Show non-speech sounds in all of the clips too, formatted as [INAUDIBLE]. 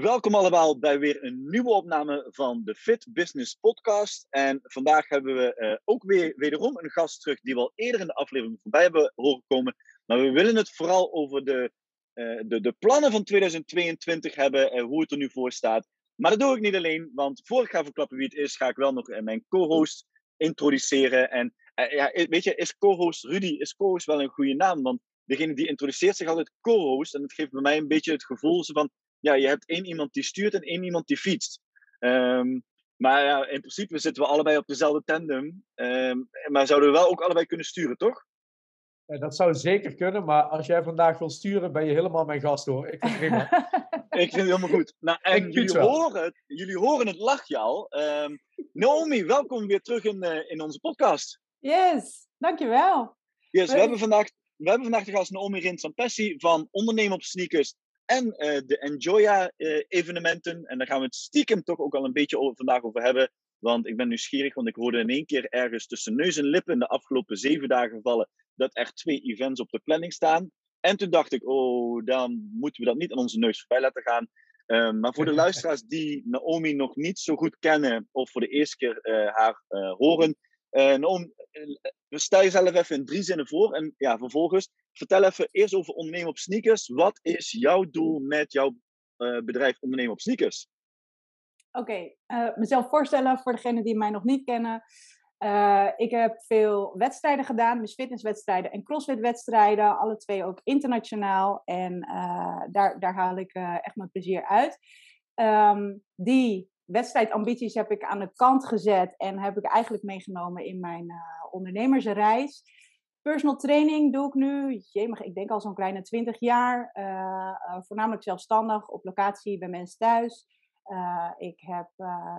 Welkom allemaal bij weer een nieuwe opname van de Fit Business Podcast. En vandaag hebben we uh, ook weer wederom een gast terug die we al eerder in de aflevering voorbij hebben horen komen. Maar we willen het vooral over de, uh, de, de plannen van 2022 hebben en hoe het er nu voor staat. Maar dat doe ik niet alleen, want voor ik ga verklappen wie het is, ga ik wel nog mijn co-host introduceren. En ja, weet je, is co-host Rudy, is co-host wel een goede naam? Want degene die introduceert zich altijd co-host. En dat geeft bij mij een beetje het gevoel van ja, je hebt één iemand die stuurt en één iemand die fietst. Um, maar ja, in principe zitten we allebei op dezelfde tandem. Um, maar zouden we wel ook allebei kunnen sturen, toch? Ja, dat zou zeker kunnen, maar als jij vandaag wil sturen, ben je helemaal mijn gast hoor. Ik vind het prima. [LAUGHS] ik vind het helemaal goed. Nou, en jullie horen, het, jullie horen het lachje al. Um, Naomi, welkom weer terug in, uh, in onze podcast. Yes, dankjewel. Yes, we, hebben vandaag, we hebben vandaag de gast Naomi Rinsampessi van Ondernemen op Sneakers en uh, de Enjoya-evenementen. Uh, en daar gaan we het stiekem toch ook al een beetje over, vandaag over hebben. Want ik ben nieuwsgierig, want ik hoorde in één keer ergens tussen neus en lippen de afgelopen zeven dagen vallen dat er twee events op de planning staan. En toen dacht ik, oh, dan moeten we dat niet aan onze neus voorbij laten gaan. Uh, maar voor de [LAUGHS] luisteraars die Naomi nog niet zo goed kennen of voor de eerste keer uh, haar uh, horen. Naomi, stel jezelf even in drie zinnen voor. En ja, vervolgens vertel even eerst over ondernemen op sneakers. Wat is jouw doel met jouw uh, bedrijf ondernemen op sneakers? Oké, uh, mezelf voorstellen voor degenen die mij nog niet kennen. Uh, ik heb veel wedstrijden gedaan, dus fitnesswedstrijden en crossfit-wedstrijden. Alle twee ook internationaal. En daar, daar haal ik echt mijn plezier uit. Um, die wedstrijdambities heb ik aan de kant gezet en heb ik eigenlijk meegenomen in mijn ondernemersreis. Personal training doe ik nu, jemig, ik denk al zo'n kleine 20 jaar. Uh, uh, voornamelijk zelfstandig, op locatie bij mensen thuis. Ik heb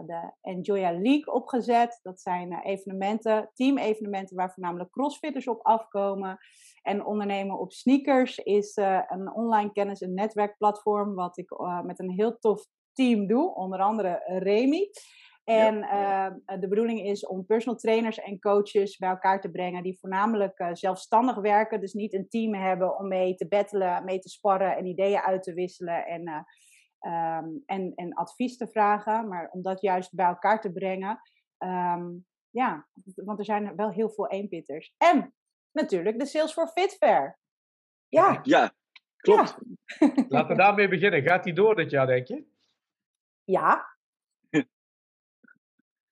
de Enjoya League opgezet. Dat zijn evenementen, team-evenementen waar voornamelijk crossfitters op afkomen. En ondernemen op sneakers is een online kennis- en netwerkplatform wat ik met een heel tof team doe. Onder andere Remy. En ja. uh, de bedoeling is om personal trainers en coaches bij elkaar te brengen die voornamelijk uh, zelfstandig werken. Dus niet een team hebben om mee te battelen, mee te sparren en ideeën uit te wisselen en, uh, um, en, en advies te vragen. Maar om dat juist bij elkaar te brengen. Um, ja, want er zijn wel heel veel eenpitters. En natuurlijk de Sales for Fit Fair. Ja, ja klopt. Ja. [LAUGHS] Laten we daarmee beginnen. Gaat die door dit jaar, denk je? Ja,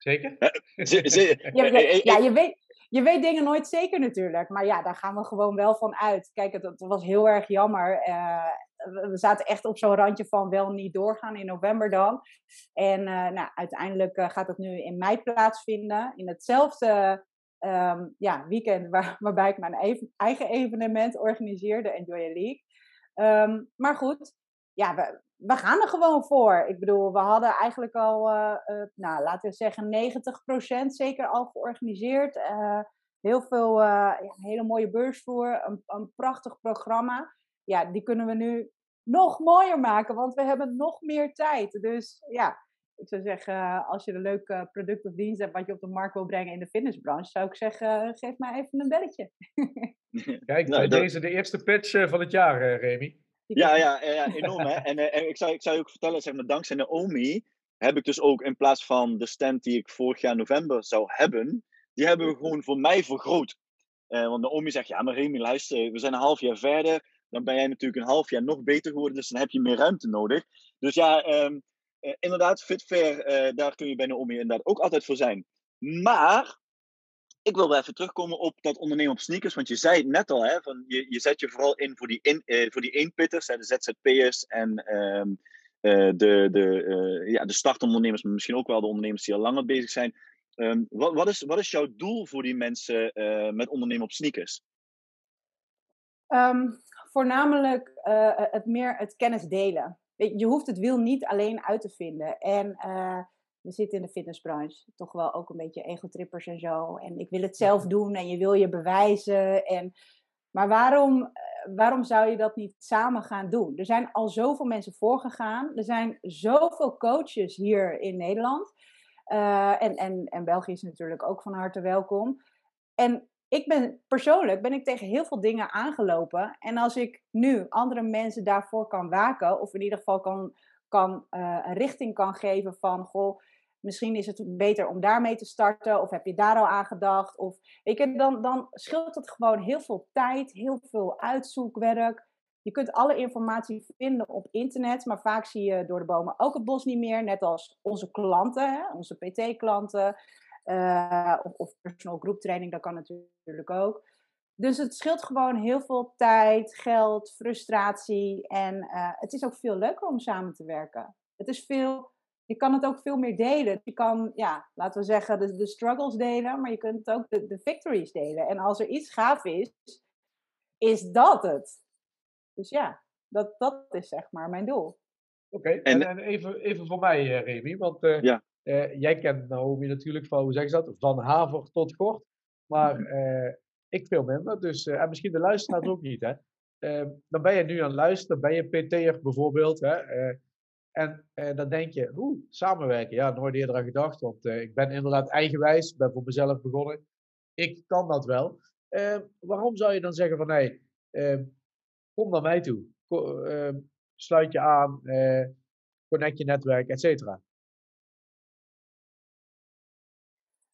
Zeker? [LAUGHS] ja, ja, je, weet, je weet dingen nooit zeker natuurlijk. Maar ja, daar gaan we gewoon wel van uit. Kijk, het, het was heel erg jammer. Uh, we zaten echt op zo'n randje van wel niet doorgaan in november dan. En uh, nou, uiteindelijk uh, gaat het nu in mei plaatsvinden. In hetzelfde um, ja, weekend waar, [LAUGHS] waarbij ik mijn even, eigen evenement organiseerde, Enjoy a League. Um, maar goed, ja, we, we gaan er gewoon voor. Ik bedoel, we hadden eigenlijk al, uh, uh, nou, laten we zeggen, 90% zeker al georganiseerd. Uh, heel veel, ja, een hele mooie beursvoer, een, een, prachtig programma. Ja, die kunnen we nu nog mooier maken, want we hebben nog meer tijd. Dus ja, ik zou zeggen, als je een leuk product of dienst hebt wat je op de markt wil brengen in de fitnessbranche, zou ik zeggen, geef mij even een belletje. [LAUGHS] Kijk, nou, dat... deze de eerste pitch van het jaar, Remy. Ja, ja, ja, enorm hè. En, en ik, zou, ik zou je ook vertellen, zeg maar, dankzij Naomi heb ik dus ook in plaats van de stand die ik vorig jaar november zou hebben, die hebben we gewoon voor mij vergroot. Uh, want Naomi zegt, ja maar Remy, luister, we zijn een half jaar verder. Dan ben jij natuurlijk een half jaar nog beter geworden, dus dan heb je meer ruimte nodig. Dus ja, um, uh, inderdaad, Fitfair, uh, daar kun je bij Naomi inderdaad ook altijd voor zijn. Maar ik wil wel even terugkomen op dat ondernemen op sneakers. Want je zei het net al, hè, van je, je zet je vooral in voor die, in, uh, voor die eenpitters, hè, de ZZP'ers en um, uh, de, de, uh, ja, de startondernemers, maar misschien ook wel de ondernemers die al langer bezig zijn. Um, wat, wat, is, wat is jouw doel voor die mensen met ondernemen op sneakers? Um, voornamelijk het meer het kennis delen. Je hoeft het wiel niet alleen uit te vinden. En we zitten in de fitnessbranche, toch wel ook een beetje egotrippers en zo. En ik wil het zelf doen en je wil je bewijzen. En, maar waarom, eh, waarom zou je dat niet samen gaan doen? Er zijn al zoveel mensen voorgegaan. Er zijn zoveel coaches hier in Nederland. Uh, en, en, en België is natuurlijk ook van harte welkom. En ik ben persoonlijk ben ik tegen heel veel dingen aangelopen. En als ik nu andere mensen daarvoor kan waken, of in ieder geval kan, kan uh, een richting kan geven van goh, misschien is het beter om daarmee te starten, of heb je daar al aan gedacht? Of ik dan, dan scheelt het gewoon heel veel tijd, heel veel uitzoekwerk. Je kunt alle informatie vinden op internet, maar vaak zie je door de bomen ook het bos niet meer. Net als onze klanten, hè, onze PT-klanten. Uh, of, of personal group training, dat kan natuurlijk ook. Dus het scheelt gewoon heel veel tijd, geld, frustratie. En uh, het is ook veel leuker om samen te werken. Het is veel, je kan het ook veel meer delen. Je kan, ja, laten we zeggen, de, de struggles delen, maar je kunt ook de, de victories delen. En als er iets gaaf is, is dat het. Dus ja, dat, dat is zeg maar mijn doel. Oké, okay, en, en, even, even voor mij, uh, Remy, want uh, ja. Uh, jij kent Naomi natuurlijk van, hoe zeggen ze dat, van haver tot gort. Maar uh, ik veel minder, dus, uh, en misschien de luisteraars ook niet. Hè. Ehm, dan ben je nu aan het luisteren, ben je PT'er bijvoorbeeld. Hè, en dan denk je, oeh, samenwerken, ja, nooit eerder aan gedacht. Want ik ben inderdaad eigenwijs, ben voor mezelf begonnen. Ik kan dat wel. Ehm, waarom zou je dan zeggen van, nee, hey, kom naar mij toe. Ko sluit je aan, connect je netwerk, et cetera.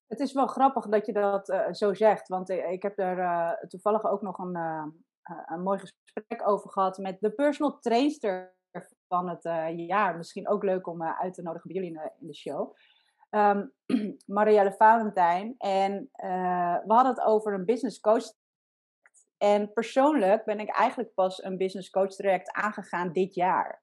Het is wel grappig dat je dat zo zegt, want ik heb er toevallig ook nog een, een mooi gesprek over gehad met de personal trainster van het jaar. Misschien ook leuk om uit te nodigen bij jullie in de, in de show. Um, [CLEARS THROAT] Marielle Valentijn. En we hadden het over een business coach. En persoonlijk ben ik eigenlijk pas een business coach traject aangegaan dit jaar.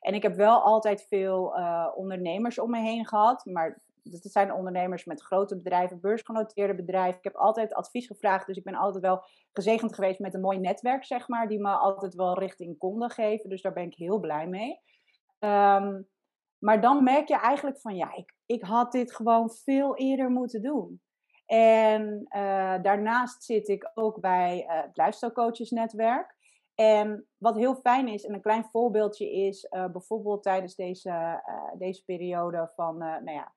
En ik heb wel altijd veel ondernemers om me heen gehad, maar dat zijn ondernemers met grote bedrijven, beursgenoteerde bedrijven. Ik heb altijd advies gevraagd, dus ik ben altijd wel gezegend geweest met een mooi netwerk, zeg maar, die me altijd wel richting konden geven. Dus daar ben ik heel blij mee. Um, maar dan merk je eigenlijk van, ja, ik, ik had dit gewoon veel eerder moeten doen. En uh, daarnaast zit ik ook bij uh, het Lifestyle Coaches Netwerk. En wat heel fijn is, en een klein voorbeeldje is, uh, bijvoorbeeld tijdens deze, deze periode van, nou ja,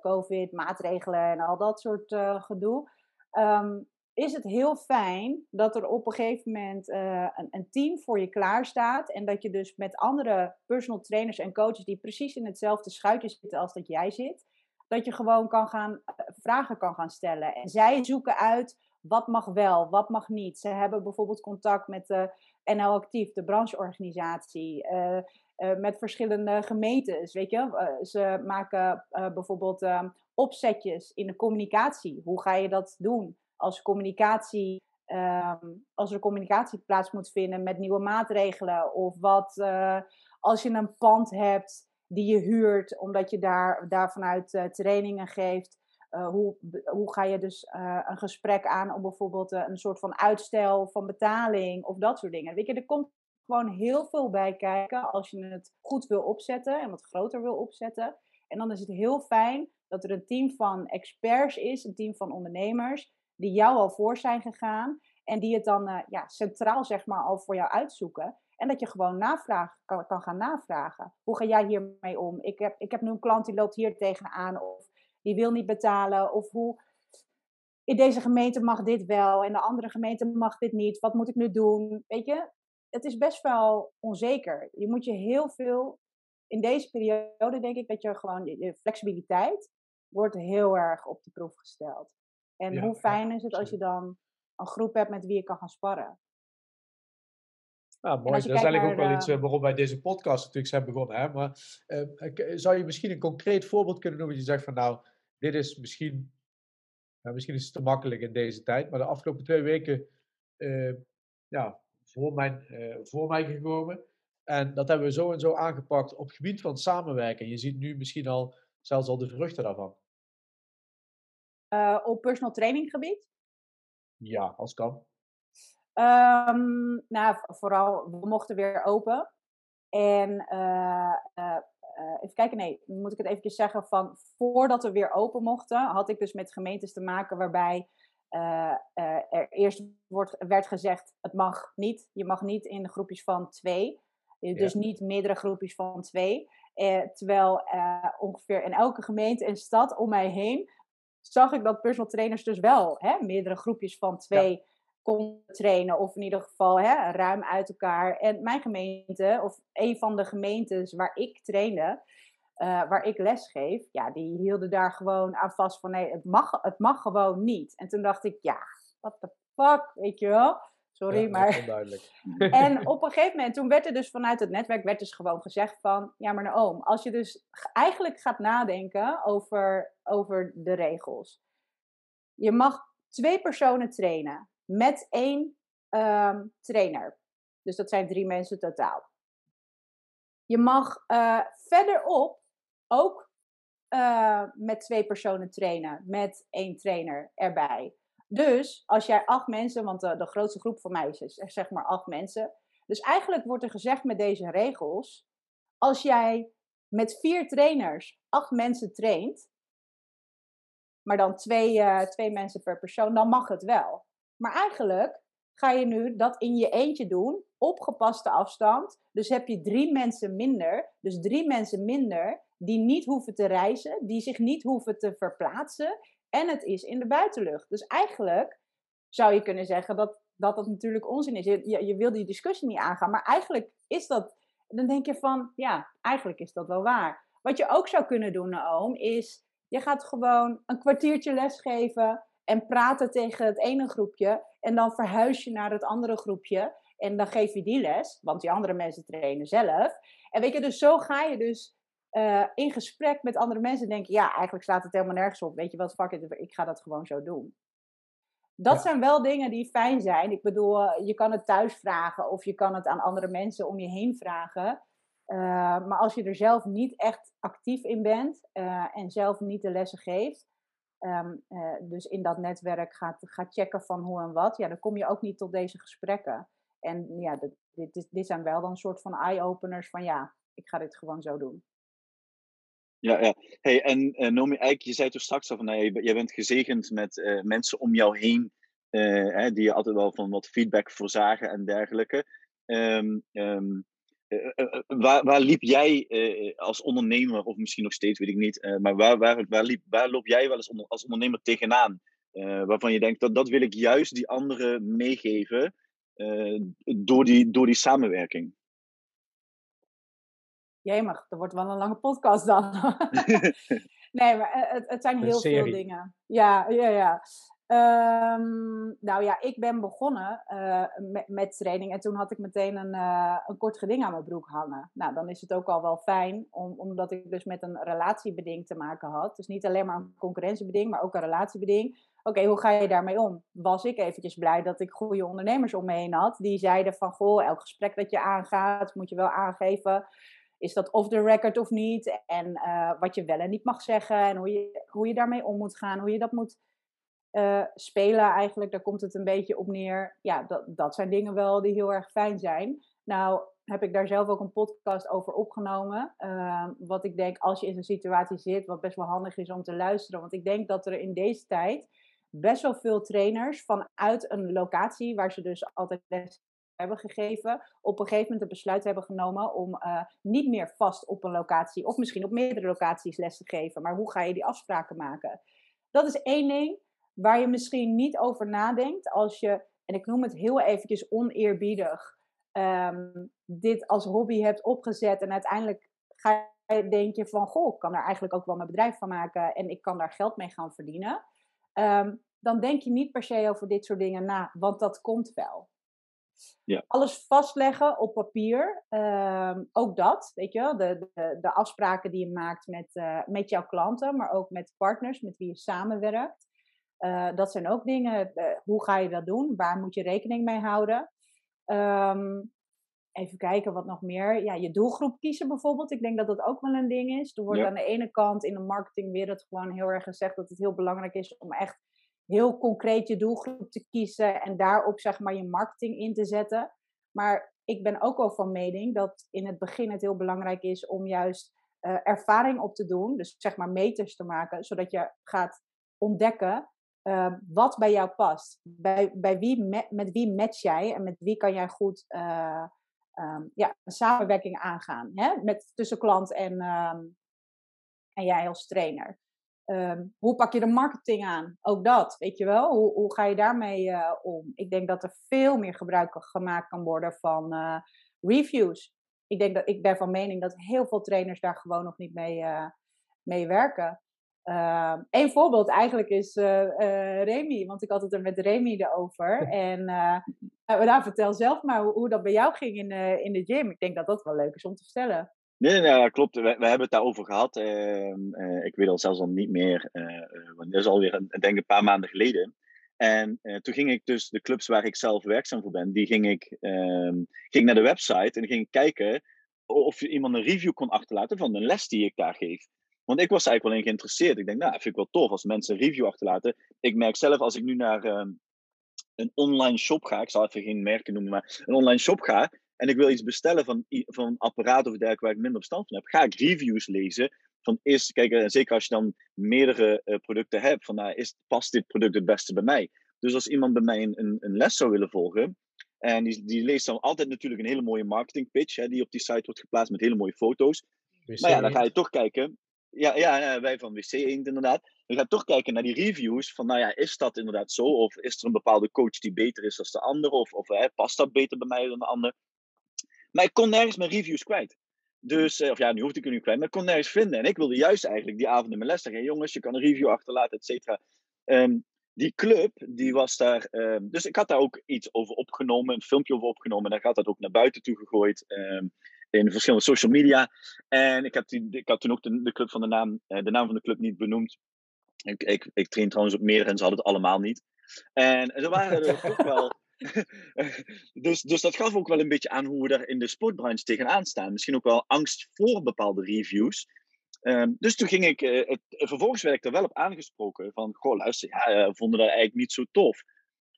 COVID, maatregelen en al dat soort uh, gedoe. Um, is het heel fijn dat er op een gegeven moment uh, een, een, team voor je klaar staat. En dat je dus met andere personal trainers en coaches die precies in hetzelfde schuitje zitten als dat jij zit. Dat je gewoon kan gaan, vragen kan gaan stellen. En zij zoeken uit wat mag wel, wat mag niet. Ze hebben bijvoorbeeld contact met de NL Actief, de brancheorganisatie. Eh, met verschillende gemeentes. Weet je, uh, ze maken uh, bijvoorbeeld ehm, opzetjes in de communicatie. Hoe ga je dat doen als communicatie? Um, als er communicatie plaats moet vinden met nieuwe maatregelen. Of wat als je een pand hebt die je huurt, omdat je daar, daar vanuit trainingen geeft. hoe, hoe ga je dus een gesprek aan om bijvoorbeeld een soort van uitstel van betaling of dat soort dingen. Weet je, er komt gewoon heel veel bij kijken als je het goed wil opzetten en wat groter wil opzetten. En dan is het heel fijn dat er een team van experts is, een team van ondernemers, die jou al voor zijn gegaan en die het dan uh, ja, centraal zeg maar al voor jou uitzoeken. En dat je gewoon navraag, kan, kan gaan navragen. Hoe ga jij hiermee om? Ik heb, ik heb nu een klant die loopt hier tegenaan of die wil niet betalen. Of hoe, in deze gemeente mag dit wel en de andere gemeente mag dit niet. Wat moet ik nu doen? Weet je, het is best wel onzeker. Je moet je heel veel, in deze periode denk ik dat je gewoon, je flexibiliteit wordt heel erg op de proef gesteld. En hoe fijn is het als je dan een groep hebt met wie je kan gaan sparren. Nou, mooi. Dat is eigenlijk ook wel iets uh, waarom wij deze podcast natuurlijk zijn begonnen. Hè? Maar uh, zou je misschien een concreet voorbeeld kunnen noemen? Dat je zegt van nou, dit is misschien, nou, misschien is het te makkelijk in deze tijd. Maar de afgelopen twee weken uh, ja, voor, mijn, uh, voor mij gekomen. En dat hebben we zo en zo aangepakt op het gebied van samenwerken. Je ziet nu misschien al zelfs al de vruchten daarvan. Uh, op personal training gebied? Ja, als kan. Um, nou, vooral, we mochten weer open. En uh, even kijken, nee, moet ik het eventjes zeggen van voordat we weer open mochten, had ik dus met gemeentes te maken waarbij er eerst wordt, werd gezegd, het mag niet, je mag niet in groepjes van twee, dus niet meerdere groepjes van twee. terwijl ongeveer in elke gemeente en stad om mij heen zag ik dat personal trainers dus wel hè, meerdere groepjes van twee konden trainen. Of in ieder geval hè, ruim uit elkaar. En mijn gemeente, of een van de gemeentes waar ik trainde, uh, waar ik les geef, ja, die hielden daar gewoon aan vast van nee, het mag, het mag gewoon niet. En toen dacht ik, ja, what the fuck, weet je wel. Sorry, ja, maar. [LAUGHS] en [LAUGHS] op een gegeven moment, toen werd er dus vanuit het netwerk werd dus gewoon gezegd van, ja, maar nou oom, als je dus eigenlijk gaat nadenken over, over de regels. Je mag twee personen trainen met één um, trainer. Dus dat zijn drie mensen totaal. Je mag uh, verderop ook uh, met twee personen trainen, met één trainer erbij. Dus als jij acht mensen, want de, grootste groep van mij is zeg maar acht mensen. Dus eigenlijk wordt er gezegd met deze regels, als jij met vier trainers acht mensen traint, maar dan twee, uh, twee mensen per persoon, dan mag het wel. Maar eigenlijk ga je nu dat in je eentje doen, op gepaste afstand. Dus heb je drie mensen minder, dus drie mensen minder die niet hoeven te reizen, die zich niet hoeven te verplaatsen en het is in de buitenlucht. Dus eigenlijk zou je kunnen zeggen dat dat, dat natuurlijk onzin is. Je, je, wil die discussie niet aangaan, maar eigenlijk is dat. Dan denk je van, ja, eigenlijk is dat wel waar. Wat je ook zou kunnen doen, Naoom, is je gaat gewoon een kwartiertje lesgeven en praten tegen het ene groepje. En dan verhuis je naar het andere groepje. En dan geef je die les, want die andere mensen trainen zelf. En weet je, dus zo ga je dus uh, in gesprek met andere mensen denken, ja, eigenlijk slaat het helemaal nergens op. Weet je wat, fuck it, ik ga dat gewoon zo doen. Dat zijn wel dingen die fijn zijn. Ik bedoel, je kan het thuis vragen of je kan het aan andere mensen om je heen vragen. Uh, maar als je er zelf niet echt actief in bent uh, en zelf niet de lessen geeft, um, dus in dat netwerk gaat, gaat checken van hoe en wat, ja, dan kom je ook niet tot deze gesprekken. En ja, dit, dit, dit zijn wel dan een soort van eye-openers van ja, ik ga dit gewoon zo doen. Ja, ja. Hey, en uh, Nomi, eigenlijk, je zei toch straks al van, nou, jij bent gezegend met uh, mensen om jou heen, hè, die je altijd wel van wat feedback voorzagen en dergelijke. Um, um, waar, waar liep jij als ondernemer, of misschien nog steeds, weet ik niet, maar waar, waar, waar, liep, waar loop jij wel eens als ondernemer tegenaan? waarvan je denkt, dat, dat wil ik juist die anderen meegeven door, die, door die samenwerking? Jemig, dat wordt wel een lange podcast dan. [LAUGHS] nee, maar eh, het, het zijn heel veel dingen. Ja, ja, ja. Um, nou ja, ik ben begonnen uh, met, met, training en toen had ik meteen een, uh, een kort geding aan mijn broek hangen. Nou, dan is het ook al wel fijn, om, omdat ik dus met een relatiebeding te maken had. Dus niet alleen maar een concurrentiebeding, maar ook een relatiebeding. Oké, hoe ga je daarmee om? Was ik eventjes blij dat ik goede ondernemers om me heen had. Die zeiden van, goh, elk gesprek dat je aangaat, moet je wel aangeven is dat off the record of niet? En uh, wat je wel en niet mag zeggen en hoe je, hoe je daarmee om moet gaan, hoe je dat moet uh, spelen eigenlijk. Daar komt het een beetje op neer. Ja, dat, dat zijn dingen wel die heel erg fijn zijn. Nou heb ik daar zelf ook een podcast over opgenomen. Uh, wat ik denk als je in zo'n situatie zit, wat best wel handig is om te luisteren. Want ik denk dat er in deze tijd best wel veel trainers vanuit een locatie waar ze dus altijd les hebben gegeven, op een gegeven moment het besluit hebben genomen om uh, niet meer vast op een locatie of misschien op meerdere locaties les te geven. Maar hoe ga je die afspraken maken? Dat is één ding waar je misschien niet over nadenkt als je, en ik noem het heel eventjes oneerbiedig, um, dit als hobby hebt opgezet en uiteindelijk ga je, denk je van, goh, ik kan daar eigenlijk ook wel mijn bedrijf van maken en ik kan daar geld mee gaan verdienen. Um, dan denk je niet per se over dit soort dingen na, want dat komt wel. Ja. Alles vastleggen op papier. Ehm, ook dat, weet je wel. De, de, de, afspraken die je maakt met, uh, met jouw klanten, maar ook met partners met wie je samenwerkt. Uh, dat zijn ook dingen. Uh, hoe ga je dat doen? Waar moet je rekening mee houden? Um, even kijken wat nog meer. Ja, je doelgroep kiezen bijvoorbeeld. Ik denk dat dat ook wel een ding is. Er wordt aan de ene kant in de marketingwereld gewoon heel erg gezegd dat het heel belangrijk is om echt heel concreet je doelgroep te kiezen en daarop zeg maar je marketing in te zetten. Maar ik ben ook wel van mening dat in het begin het heel belangrijk is om juist ervaring op te doen. Dus zeg maar meters te maken, zodat je gaat ontdekken Ehm, wat bij jou past. Bij, bij wie met, wie match jij en met wie kan jij goed uh, um, ja, een samenwerking aangaan. Hè? Met, tussen klant en, um, en jij als trainer. Hoe pak je de marketing aan? Ook dat, weet je wel. Hoe, hoe ga je daarmee uh, om? Ik denk dat er veel meer gebruik gemaakt kan worden van uh, reviews. Ik, denk dat, ik ben van mening dat heel veel trainers daar gewoon nog niet mee, mee werken. Uh, een voorbeeld eigenlijk is uh, uh, Remy, want ik had het er met Remy erover. [LAUGHS] En uh, nou, vertel zelf maar hoe, hoe, dat bij jou ging in, in de gym. Ik denk dat dat wel leuk is om te vertellen. Nee, nee, nee klopt. We, hebben het daarover gehad. Ehm, ik weet al zelfs al niet meer, dat is alweer een, denk een paar maanden geleden. En toen ging ik dus de clubs waar ik zelf werkzaam voor ben, die ging ik ehm, ging naar de website en ging ik kijken of je iemand een review kon achterlaten van de les die ik daar geef. Want ik was eigenlijk wel in geïnteresseerd. Ik denk, nou, vind ik wel tof als mensen een review achterlaten. Ik merk zelf als ik nu naar ehm, een online shop ga, ik zal even geen merken noemen, maar een online shop ga en ik wil iets bestellen van, van een apparaat of dergelijke waar ik minder verstand van heb, ga ik reviews lezen. Van is, kijk, en zeker als je dan meerdere uh, producten hebt, van nou, is, past dit product het beste bij mij? Dus als iemand bij mij een, een, een les zou willen volgen, en die, die leest dan altijd natuurlijk een hele mooie marketing pitch, hè, die op die site wordt geplaatst met hele mooie foto's. Maar ja, dan ga je toch kijken, ja, ja, wij van WC Eend inderdaad. Je gaat toch kijken naar die reviews. Van nou ja, is dat inderdaad zo? Of is er een bepaalde coach die beter is dan de andere? Of, of hè, past dat beter bij mij dan de ander? Maar ik kon nergens mijn reviews kwijt. Dus, eh, of ja, nu hoefde ik er nu kwijt, maar ik kon nergens vinden. En ik wilde juist eigenlijk die avond in mijn les zeggen: jongens, je kan een review achterlaten, et cetera. Um, die club, die was daar. Um, dus ik had daar ook iets over opgenomen, een filmpje over opgenomen. En dan gaat dat ook naar buiten toe gegooid. Um, in verschillende social media. En ik, heb die, ik had toen ook de, de, club van de, naam, eh, de naam van de club niet benoemd. Ik, ik, ik train trouwens op meerdere en ze hadden het allemaal niet. En ze waren er [LAUGHS] ook wel. [LAUGHS] dus, dus dat gaf ook wel een beetje aan hoe we daar in de sportbranche tegenaan staan. Misschien ook wel angst voor bepaalde reviews. Um, dus toen ging ik, uh, het, vervolgens werd ik er wel op aangesproken van, goh luister, ja, we vonden dat eigenlijk niet zo tof.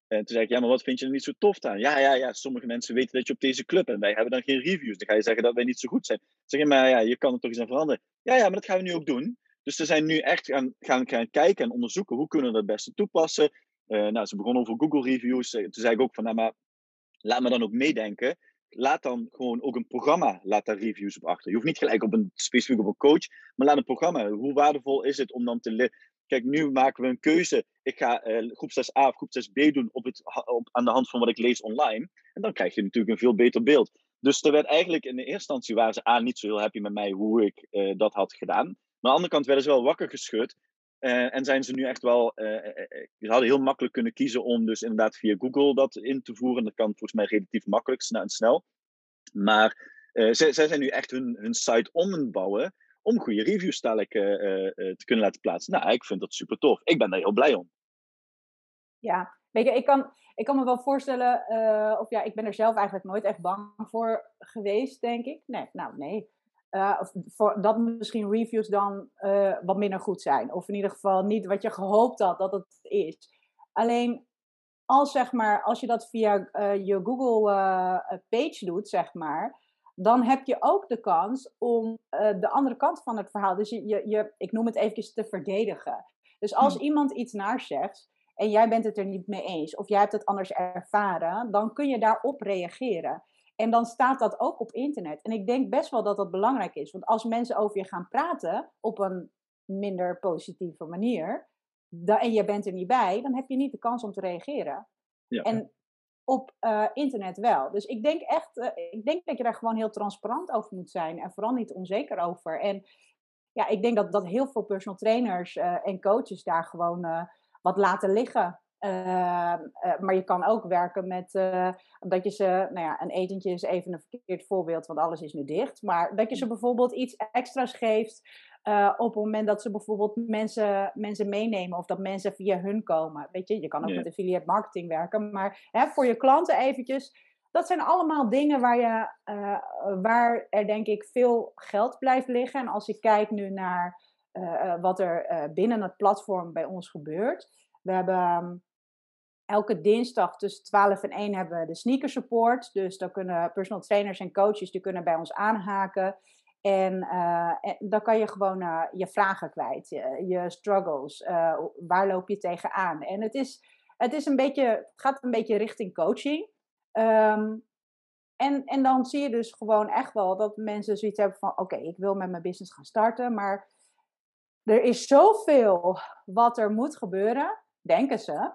En toen zei ik, ja, maar wat vind je er niet zo tof aan? Ja, ja, ja, sommige mensen weten dat je op deze club bent. Wij hebben dan geen reviews. Dan ga je zeggen dat wij niet zo goed zijn. zeg je, maar ja, je kan er toch eens aan veranderen. Ja, ja, maar dat gaan we nu ook doen. Dus ze zijn nu echt gaan, gaan, gaan kijken en onderzoeken hoe kunnen we dat het beste toepassen. Uh, nou, ze begonnen over Google reviews. Eh, toen zei ik ook van, nou, maar laat me dan ook meedenken. Laat dan gewoon ook een programma, laat daar reviews op achter. Je hoeft niet gelijk op een specifiek op een coach, maar laat een programma. Hoe waardevol is het om dan te Kijk, nu maken we een keuze. Ik ga uh, groep 6a of groep 6b doen op het, op, aan de hand van wat ik lees online. En dan krijg je natuurlijk een veel beter beeld. Dus er werd eigenlijk in de eerste instantie waren ze aan niet zo heel happy met mij hoe ik dat had gedaan. Maar aan de andere kant werden ze wel wakker geschud. Uh, en zijn ze nu echt wel. ze hadden heel makkelijk kunnen kiezen om dus inderdaad via Google dat in te voeren. Dat kan volgens mij relatief makkelijk en snel. Maar zij, zij zijn nu echt hun, site om het bouwen om goede reviews uh, uh, te kunnen laten plaatsen. Nou, ik vind dat super tof. Ik ben daar heel blij om. Ja, weet je, ik kan, ik kan me wel voorstellen, uh, of ja, ik ben er zelf eigenlijk nooit echt bang voor geweest, denk ik. Nee, nou nee. Of voor, dat misschien reviews dan wat minder goed zijn. Of in ieder geval niet wat je gehoopt had dat het is. Alleen als, zeg maar, als je dat via je Google page doet, zeg maar, dan heb je ook de kans om de andere kant van het verhaal, dus je, je, je, ik noem het eventjes te verdedigen. Dus als hmm. iemand iets naar zegt en jij bent het er niet mee eens of jij hebt het anders ervaren, dan kun je daarop reageren. En dan staat dat ook op internet. En ik denk best wel dat dat belangrijk is. Want als mensen over je gaan praten op een minder positieve manier, en je bent er niet bij, dan heb je niet de kans om te reageren. Ja. En op uh, internet wel. Dus ik denk echt, uh, ik denk dat je daar gewoon heel transparant over moet zijn en vooral niet onzeker over. En ja, ik denk dat, dat heel veel personal trainers uh, en coaches daar gewoon wat laten liggen. Ehm, maar je kan ook werken met dat je ze, nou ja, een etentje is even een verkeerd voorbeeld, want alles is nu dicht. Maar dat je ze bijvoorbeeld iets extra's geeft uh, op het moment dat ze bijvoorbeeld mensen, mensen meenemen of dat mensen via hun komen. Weet je, je kan ook met affiliate marketing werken, maar hè, voor je klanten eventjes. Dat zijn allemaal dingen waar, je, uh, waar er denk ik veel geld blijft liggen. En als ik kijk nu naar uh, wat er binnen het platform bij ons gebeurt. We hebben elke dinsdag tussen 12 en 1 hebben we de sneaker support. Dus dan kunnen personal trainers en coaches die kunnen bij ons aanhaken. En, en dan kan je gewoon je vragen kwijt, je, struggles, waar loop je tegenaan. En het, is, het, is een beetje, het gaat een beetje richting coaching. Ehm, en, en dan zie je dus gewoon echt wel dat mensen zoiets hebben van: oké, ik wil met mijn business gaan starten, maar er is zoveel wat er moet gebeuren, denken ze.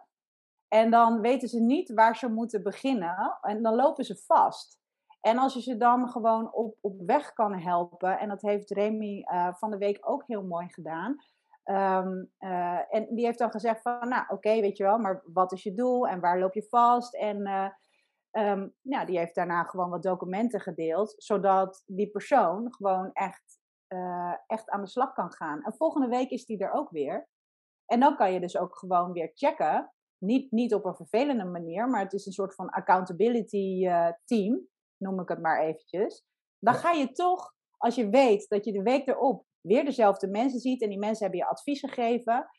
En dan weten ze niet waar ze moeten beginnen en dan lopen ze vast. En als je ze dan gewoon op, op weg kan helpen, en dat heeft Remy uh, van de week ook heel mooi gedaan. Um, uh, en die heeft dan gezegd van, nou oké, weet je wel, maar wat is je doel en waar loop je vast? En uh, um, nou, die heeft daarna gewoon wat documenten gedeeld, zodat die persoon gewoon echt, echt aan de slag kan gaan. En volgende week is die er ook weer. En dan kan je dus ook gewoon weer checken. Niet, niet op een vervelende manier, maar het is een soort van accountability team noem ik het maar eventjes. Dan ga je toch, als je weet dat je de week erop weer dezelfde mensen ziet en die mensen hebben je advies gegeven,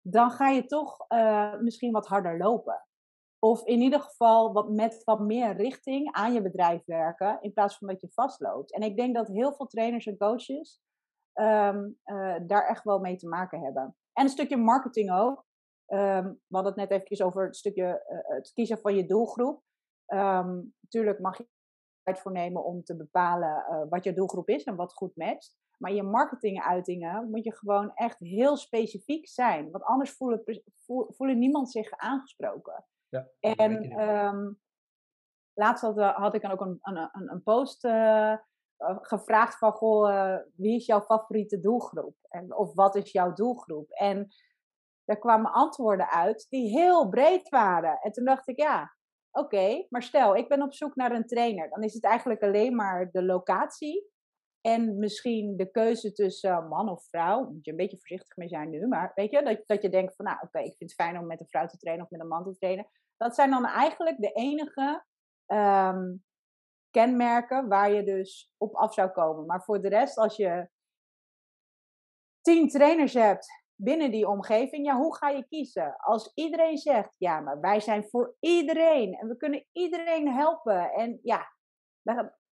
dan ga je toch uh, misschien wat harder lopen. Of in ieder geval wat, met wat meer richting aan je bedrijf werken, in plaats van dat je vastloopt. En ik denk dat heel veel trainers en coaches um, uh, daar echt wel mee te maken hebben. En een stukje marketing ook. Um, we hadden het net even over het stukje uh, het kiezen van je doelgroep. Um, natuurlijk mag je voor nemen om te bepalen uh, wat je doelgroep is en wat goed matcht. Maar je marketinguitingen moet je gewoon echt heel specifiek zijn. Want anders voelen, voelen niemand zich aangesproken. Ja, en um, laatst had, eh, had, ik dan ook een, een, een post uh, gevraagd van, goh, wie is jouw favoriete doelgroep? En, of wat is jouw doelgroep? En daar kwamen antwoorden uit die heel breed waren. En toen dacht ik, ja, Oké, maar stel, ik ben op zoek naar een trainer. Dan is het eigenlijk alleen maar de locatie. En misschien de keuze tussen man of vrouw. Moet je een beetje voorzichtig mee zijn nu. Maar weet je, dat, dat je denkt van, nou oké, ik vind het fijn om met een vrouw te trainen of met een man te trainen. Dat zijn dan eigenlijk de enige ehm, kenmerken waar je dus op af zou komen. Maar voor de rest, als je tien trainers hebt binnen die omgeving, ja, hoe ga je kiezen? Als iedereen zegt, ja, maar wij zijn voor iedereen en we kunnen iedereen helpen. En ja,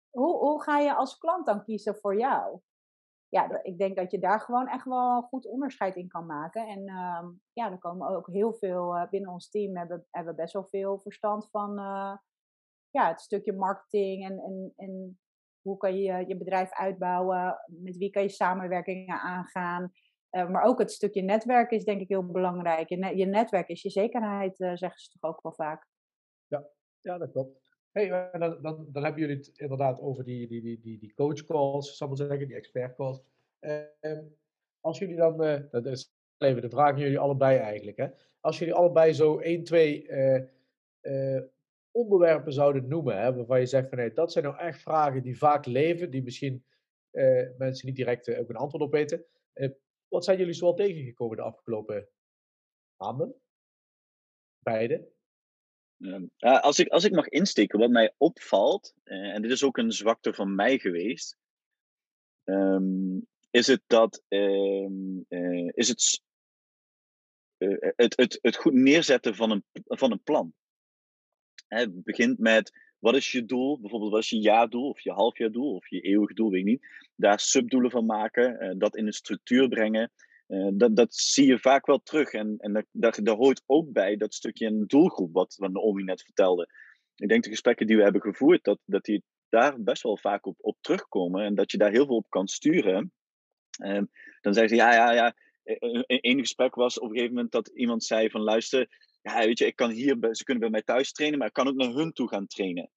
hoe, hoe ga je als klant dan kiezen voor jou? Ja, ik denk dat je daar gewoon echt wel goed onderscheid in kan maken. En uh, ja, er komen ook heel veel uh, binnen ons team, hebben, hebben best wel veel verstand van uh, ja, het stukje marketing en, en, en hoe kan je je bedrijf uitbouwen, met wie kan je samenwerkingen aangaan. Uh, maar ook het stukje netwerk is denk ik heel belangrijk. Je, ne je netwerk is je zekerheid, uh, zeggen ze toch ook wel vaak. Ja, ja dat klopt. Hey, dan, dan, dan hebben jullie het inderdaad over die, die, die, die, die coach calls, zal ik zeggen, die expert calls. Uh, als jullie dan, dat is even de vraag aan jullie allebei eigenlijk. Hè? Als jullie allebei zo 1, 2 onderwerpen zouden noemen, hè, waarvan je zegt van hey, dat zijn nou echt vragen die vaak leven, die misschien mensen niet direct ook een antwoord op weten. Wat zijn jullie zoal tegengekomen de afgelopen maanden? Beide? Ehm, als, ik, als ik mag insteken, wat mij opvalt, uh, en dit is ook een zwakte van mij geweest, um, is het dat um, uh, is het, uh, het, het, het goed neerzetten van een, van een plan. Het begint met wat is je doel? Bijvoorbeeld, wat is je jaardoel of je halfjaardoel of je eeuwig doel, weet ik niet. Daar subdoelen van maken, uh, dat in een structuur brengen. Uh, dat, dat zie je vaak wel terug. En, en daar, daar, hoort ook bij dat stukje een doelgroep, wat, wat Naomi net vertelde. Ik denk de gesprekken die we hebben gevoerd, dat, dat die daar best wel vaak op, op terugkomen. En dat je daar heel veel op kan sturen. Uh, dan zeggen ze, ja, ja, ja. Eén gesprek was op een gegeven moment dat iemand zei van luister, ja, weet je, ik kan hier, ze kunnen bij mij thuis trainen, maar ik kan ook naar hun toe gaan trainen.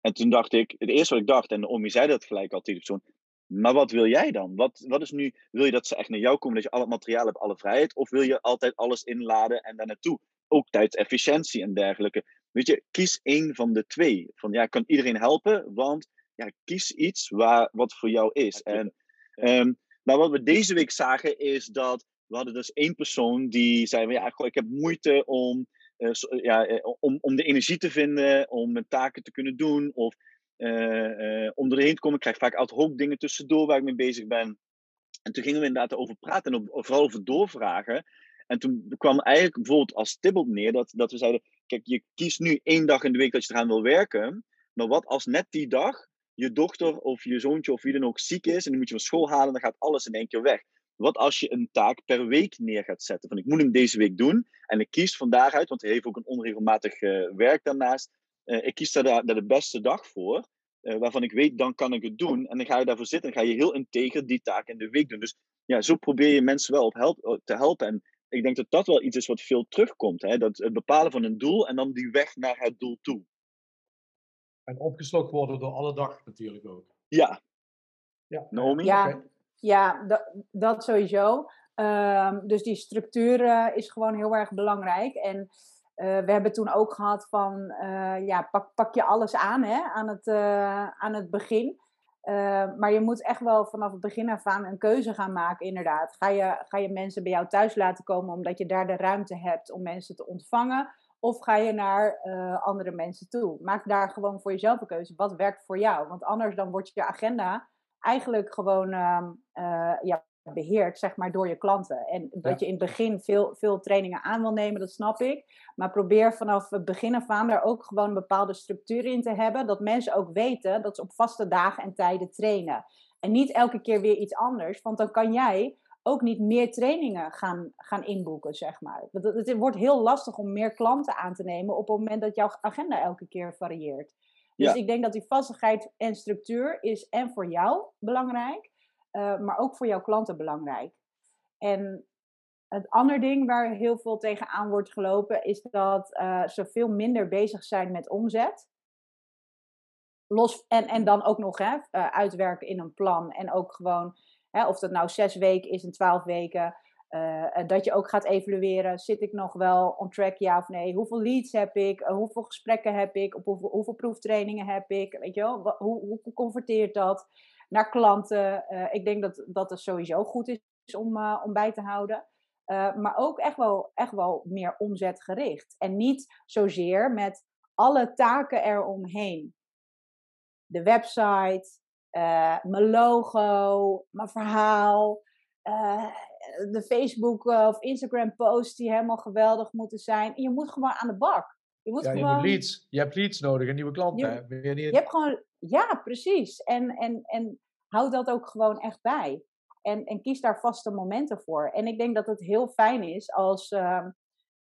En toen dacht ik, het eerste wat ik dacht, en Omi zei dat gelijk al tegen persoon, maar wat wil jij dan? Wat, wat is nu, wil je dat ze echt naar jou komen, dat je al het materiaal hebt, alle vrijheid? Of wil je altijd alles inladen en daar naartoe? Ook tijdsefficiëntie en dergelijke. Weet je, kies één van de twee. Van ja, kan iedereen helpen, want ja, kies iets waar, wat voor jou is. En, um, maar wat we deze week zagen is dat we hadden dus één persoon die zei: ja, ik heb moeite om, uh, ja, eh, om, om de energie te vinden, om mijn taken te kunnen doen. Of uh, om erheen te komen. Ik krijg vaak ad hoc dingen tussendoor waar ik mee bezig ben. En toen gingen we inderdaad over praten en vooral over doorvragen. En toen kwam eigenlijk bijvoorbeeld als stibbelt neer dat, dat we zeiden: Kijk, je kiest nu één dag in de week dat je eraan wil werken. Maar wat als net die dag je dochter of je zoontje of wie dan ook ziek is en die moet je van school halen, dan gaat alles in één keer weg. Wat als je een taak per week neer gaat zetten? Van ik moet hem deze week doen en ik kies van daaruit, want hij heeft ook een onregelmatig uh, werk daarnaast. Uh, ik kies daar, daar, de beste dag voor, uh, waarvan ik weet, dan kan ik het doen. En dan ga je daarvoor zitten en ga je heel integer die taak in de week doen. Dus ja, zo probeer je mensen wel op help, te helpen. En ik denk dat dat wel iets is wat veel terugkomt. Hè? Dat het bepalen van een doel en dan die weg naar het doel toe. En opgeslokt worden door alle dag natuurlijk ook. Ja. Ja. Naomi? Ja, ja dat, dat sowieso. Um, dus die structuur uh, is gewoon heel erg belangrijk. En uh, we hebben toen ook gehad van, uh, ja, pak, pak je alles aan hè, aan, het, aan het begin. maar je moet echt wel vanaf het begin af aan een keuze gaan maken, inderdaad. Ga je, ga je mensen bij jou thuis laten komen omdat je daar de ruimte hebt om mensen te ontvangen? Of ga je naar andere mensen toe? Maak daar gewoon voor jezelf een keuze. Wat werkt voor jou? Want anders dan wordt je agenda eigenlijk gewoon uh, uh, ja, beheerd, zeg maar, door je klanten. En dat je in het begin veel, veel trainingen aan wil nemen, dat snap ik. Maar probeer vanaf het begin af aan daar ook gewoon een bepaalde structuur in te hebben. Dat mensen ook weten dat ze op vaste dagen en tijden trainen. En niet elke keer weer iets anders, want dan kan jij ook niet meer trainingen gaan, gaan inboeken, zeg maar. Het, het wordt heel lastig om meer klanten aan te nemen op het moment dat jouw agenda elke keer varieert. Dus ik denk dat die vastigheid en structuur is en voor jou belangrijk, uh, maar ook voor jouw klanten belangrijk. En het andere ding waar heel veel tegenaan wordt gelopen, is dat uh, ze veel minder bezig zijn met omzet. Los, en, en dan ook nog hè, uh, uitwerken in een plan. En ook gewoon, hè, of dat nou zes weken is en twaalf weken. Uh, dat je ook gaat evalueren, zit ik nog wel on track, ja of nee? Hoeveel leads heb ik? Uh, hoeveel gesprekken heb ik? Op hoeveel, hoeveel, proeftrainingen heb ik? Weet je wel, hoe, hoe converteert dat naar klanten? Uh, ik denk dat, dat sowieso goed is om, om bij te houden. maar ook echt wel, echt wel meer omzetgericht. En niet zozeer met alle taken eromheen. De website, mijn logo, mijn verhaal de Facebook uh, of Instagram posts die helemaal geweldig moeten zijn. je moet gewoon aan de bak. Je, moet ja, gewoon... je, moet leads. je hebt leads nodig en nieuwe klanten. Je, je, je hebt gewoon, ja, precies. En, en, en houd dat ook gewoon echt bij. En, en kies daar vaste momenten voor. En ik denk dat het heel fijn is als, uh,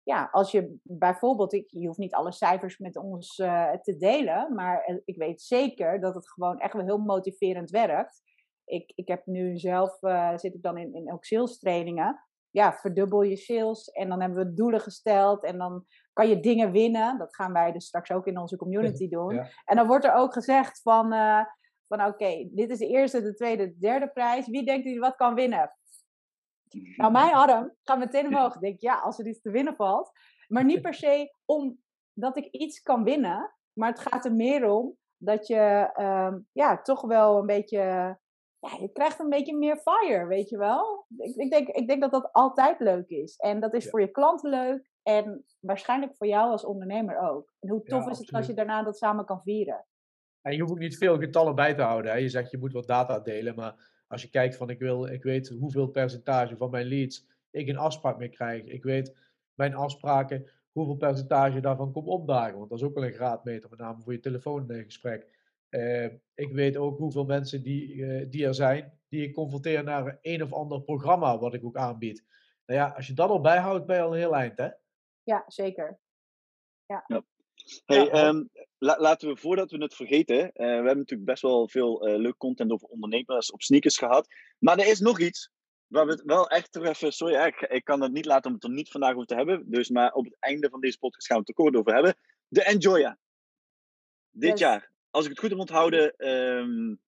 ja, als je bijvoorbeeld, ik, je hoeft niet alle cijfers met ons uh, te delen, maar eh, ik weet zeker dat het gewoon echt wel heel motiverend werkt ik, ik heb nu zelf, uh, zit ik dan in, in ook sales trainingen. Ja, verdubbel je sales. En dan hebben we doelen gesteld. En dan kan je dingen winnen. Dat gaan wij dus straks ook in onze community [LAUGHS] doen. En dan wordt er ook gezegd van, uh, van oké, dit is de eerste, de tweede, de derde prijs. Wie denkt u wat kan winnen? Nou, mijn [LAUGHS] arm gaat meteen omhoog. Ik denk, ja, als er iets te winnen valt. Maar niet per se omdat ik iets kan winnen. Maar het gaat er meer om dat je um, ja, toch wel een beetje ja, je krijgt een beetje meer fire, weet je wel. Ik, ik, denk, ik denk dat dat altijd leuk is. En dat is voor je klanten leuk en waarschijnlijk voor jou als ondernemer ook. En hoe tof is het als je daarna dat samen kan vieren? En je hoeft ook niet veel getallen bij te houden. Hè? Je zegt je moet wat data delen, maar als je kijkt van ik, wil, ik weet hoeveel percentage van mijn leads ik een afspraak mee krijg. Ik weet mijn afspraken, hoeveel percentage daarvan komt opdagen. Want dat is ook wel een graadmeter, met name voor je telefoongesprek. Uh, ik weet ook hoeveel mensen die, uh, die er zijn, die ik confronteer naar een of ander programma wat ik ook aanbied. Nou ja, als je dat al bijhoudt, ben je al een heel eind, hè? Ja, zeker. Ja. ja. Hey, ja. Um, la laten we voordat we het vergeten, uh, we hebben natuurlijk best wel veel leuk content over ondernemers op sneakers gehad. Maar er is nog iets waar we het wel echt er even, sorry, ik, ik kan het niet laten om het er niet vandaag over te hebben. Dus maar op het einde van deze podcast gaan we het er kort over hebben. De Enjoya. Dit yes. jaar als ik het goed heb onthouden, um,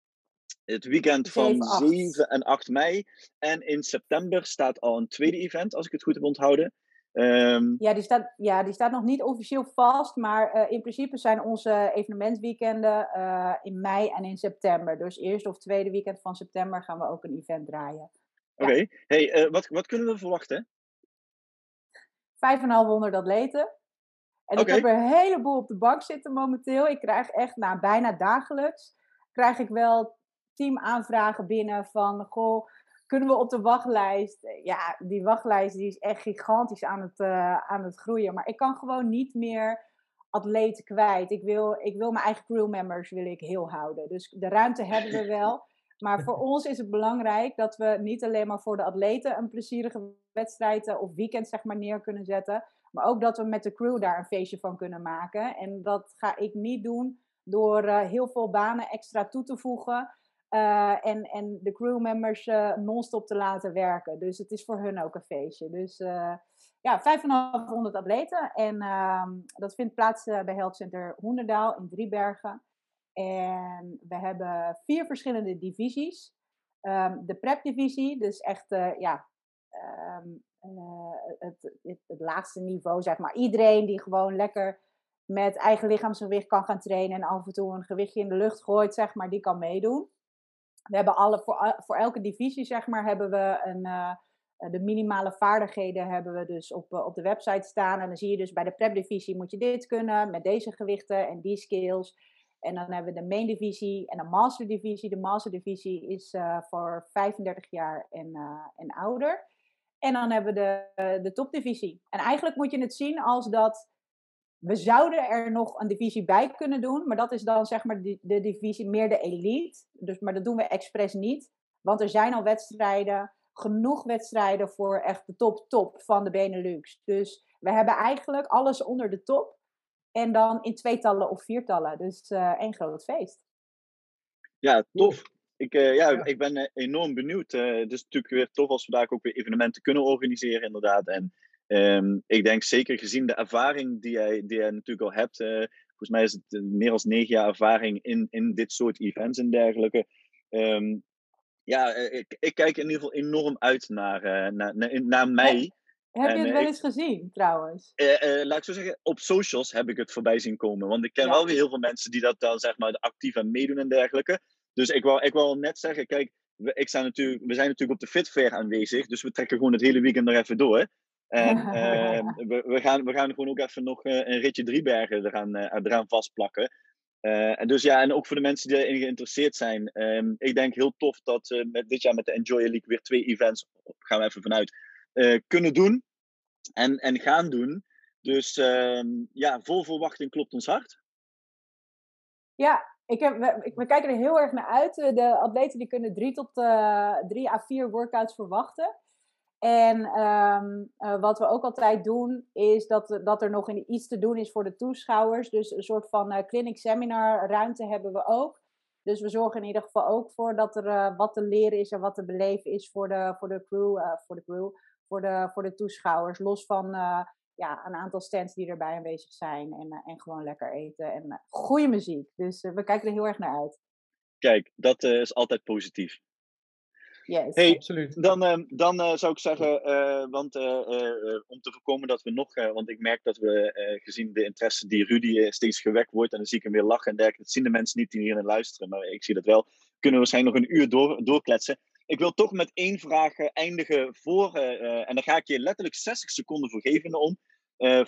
het weekend van 7, 7, en 8 mei. En in september staat al een tweede event, als ik het goed heb onthouden. Um, ja, die staat, ja, die staat nog niet officieel vast, maar uh, in principe zijn onze evenementweekenden uh, in mei en in september. Dus eerste of tweede weekend van september gaan we ook een event draaien. Oké, okay. hey, uh, wat, wat kunnen we verwachten? 5,500 atleten. En okay. ik heb er een heleboel op de bank zitten momenteel. Ik krijg echt, nou, bijna dagelijks, krijg ik wel teamaanvragen binnen van, goh, kunnen we op de wachtlijst? Ja, die wachtlijst die is echt gigantisch aan het, uh, aan het groeien. Maar ik kan gewoon niet meer atleten kwijt. Ik wil, ik wil mijn eigen crewmembers wil ik heel houden. Dus de ruimte hebben we wel. Maar voor [LAUGHS] ons is het belangrijk dat we niet alleen maar voor de atleten een plezierige wedstrijd of weekend zeg maar neer kunnen zetten. Maar ook dat we met de crew daar een feestje van kunnen maken. En dat ga ik niet doen door uh, heel veel banen extra toe te voegen. Uh, en, en de crewmembers uh, non-stop te laten werken. Dus het is voor hun ook een feestje. Dus ja, 5,500 atleten. En ehm, dat vindt plaats bij Health Center Hoenderdaal in Driebergen. En we hebben vier verschillende divisies. Um, de prep-divisie, dus echt ja, um, het, het, het, laagste niveau, zeg maar. Iedereen die gewoon lekker met eigen lichaamsgewicht kan gaan trainen en af en toe een gewichtje in de lucht gooit, zeg maar, die kan meedoen. We hebben alle, voor, voor elke divisie, zeg maar, hebben we een, uh, de minimale vaardigheden hebben we dus op, op de website staan. En dan zie je dus bij de prep-divisie moet je dit kunnen, met deze gewichten en die skills. En dan hebben we de main divisie en de master divisie. De master divisie is voor 35 jaar en, en ouder. En dan hebben we de, de topdivisie. En eigenlijk moet je het zien als dat we zouden er nog een divisie bij kunnen doen, maar dat is dan zeg maar de, de divisie meer de elite. Dus, maar dat doen we expres niet, want er zijn al wedstrijden, genoeg wedstrijden voor echt de top top van de Benelux. Dus we hebben eigenlijk alles onder de top en dan in tweetallen of viertallen. Dus uh, één groot feest. Ja, tof. Ik, uh, ja, ik ben uh, enorm benieuwd. het is natuurlijk weer tof als we daar ook weer evenementen kunnen organiseren, inderdaad. En Um, ik denk zeker gezien de ervaring die jij, die jij natuurlijk al hebt. Volgens mij is het meer dan negen jaar ervaring in, in dit soort events en dergelijke. Um, ja, eh, ik, ik, kijk in ieder geval enorm uit naar, naar, naar, naar mij. Heb, je het wel eens gezien, trouwens? laat ik zo zeggen, op socials heb ik het voorbij zien komen. Want ik ken wel weer heel veel mensen die dat dan zeg maar actief aan meedoen en dergelijke. Dus ik wou, ik wou net zeggen, kijk, we, ik sta natuurlijk, we zijn natuurlijk op de Fit Fair aanwezig. Dus we trekken gewoon het hele weekend nog even door. En [LAUGHS] uh, we, we, gaan, we gaan gewoon ook even nog uh, een ritje Driebergen eraan, uh, eraan vastplakken. Uh, en dus ja, en ook voor de mensen die erin geïnteresseerd zijn. Um, ik denk heel tof dat we met dit jaar met de Enjoy League weer twee events, gaan we even vanuit, kunnen doen. En, en gaan doen. Dus uh, ja, vol verwachting klopt ons hart. Ja, ik heb, we, kijken er heel erg naar uit. De atleten die kunnen drie tot drie à vier workouts verwachten. En um, uh, wat we ook altijd doen, is dat, dat er nog iets te doen is voor de toeschouwers. Dus een soort van clinic seminar ruimte hebben we ook. Dus we zorgen in ieder geval ook voor dat er wat te leren is en wat te beleven is voor de, voor de crew, voor de crew, voor de, voor de toeschouwers. Los van ja, een aantal stands die erbij aanwezig zijn en, en gewoon lekker eten en goede muziek. Dus we kijken er heel erg naar uit. Kijk, dat is altijd positief. Yes, hey, absoluut. Dan, uh, dan uh, zou ik zeggen, uh, want om te voorkomen dat we nog, want ik merk dat we gezien de interesse die Rudy steeds gewekt wordt, en dan zie ik hem weer lachen en dergelijke, dat zien de mensen niet die hier naar luisteren, maar ik zie dat wel, kunnen we waarschijnlijk nog een uur door, doorkletsen. Ik wil toch met één vraag eindigen voor, en daar ga ik je letterlijk 60 seconden voor geven om,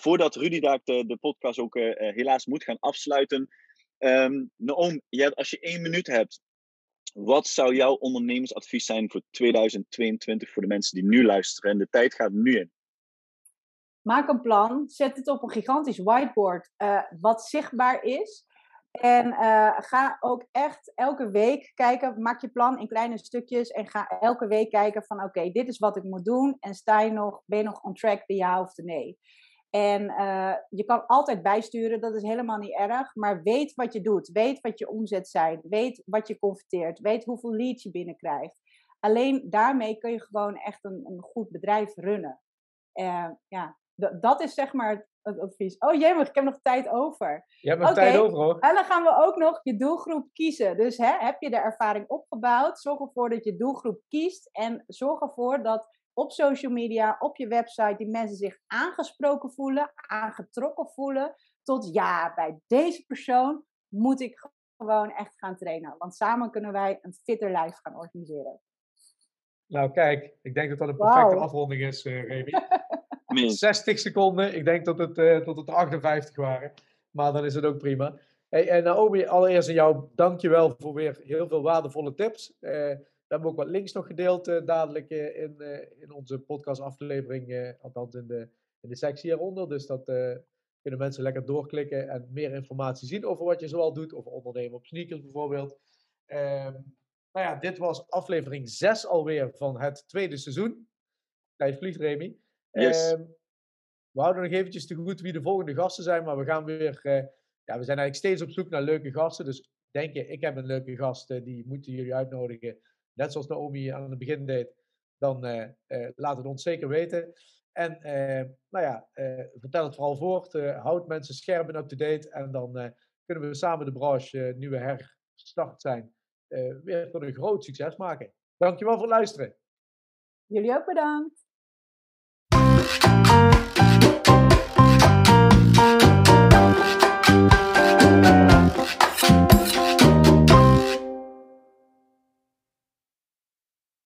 voordat Rudy daar de, podcast ook helaas moet gaan afsluiten. Um, als je één minuut hebt, wat zou jouw ondernemersadvies zijn voor 2022 voor de mensen die nu luisteren? En de tijd gaat nu in. Maak een plan, zet het op een gigantisch whiteboard wat zichtbaar is. En ga ook echt elke week kijken, maak je plan in kleine stukjes en ga elke week kijken van oké, dit is wat ik moet doen en sta je nog, ben je nog on track, de ja of de nee. En uh, je kan altijd bijsturen, dat is helemaal niet erg. Maar weet wat je doet. Weet wat je omzet zijn. Weet wat je converteert. Weet hoeveel leads je binnenkrijgt. Alleen daarmee kun je gewoon echt een, een goed bedrijf runnen. Uh, ja, dat is zeg maar het advies. Oh jee, maar ik heb nog tijd over. Je hebt nog okay. tijd over hoor. En dan gaan we ook nog je doelgroep kiezen. Dus hè, heb je de ervaring opgebouwd? Zorg ervoor dat je doelgroep kiest. En zorg ervoor dat op social media, op je website, die mensen zich aangesproken voelen, aangetrokken voelen. Tot ja, bij deze persoon moet ik gewoon echt gaan trainen. Want samen kunnen wij een fitter life gaan organiseren. Nou, kijk, ik denk dat dat een perfecte afronding is, uh, Remy. [LAUGHS] 60 seconden, ik denk dat het, uh, tot het 58 waren. Maar dan is het ook prima. Hey, en Naomi, allereerst aan jou, dankjewel voor weer heel veel waardevolle tips. Uh, we hebben ook wat links nog gedeeld uh, dadelijk uh, in, uh, in onze podcastaflevering, althans in de, in de sectie hieronder. Dus dat kunnen mensen lekker doorklikken en meer informatie zien over wat je zoal doet. Over ondernemen op sneakers bijvoorbeeld. Um, nou ja, dit was aflevering 6 alweer van het tweede seizoen. Tijd vliegt, Remy. Yes. Um, we houden nog eventjes te goed wie de volgende gasten zijn, maar we gaan weer... Ja, we zijn eigenlijk steeds op zoek naar leuke gasten. Dus denk je, ik heb een leuke gast, die moeten jullie uitnodigen. Net zoals Naomi aan het begin deed. Dan uh, laat het ons zeker weten. En nou ja, vertel het vooral voort. houd mensen scherp en up-to-date. En dan kunnen we samen de branche nu weer herstart zijn weer tot een groot succes maken. Dankjewel voor het luisteren. Jullie ook bedankt.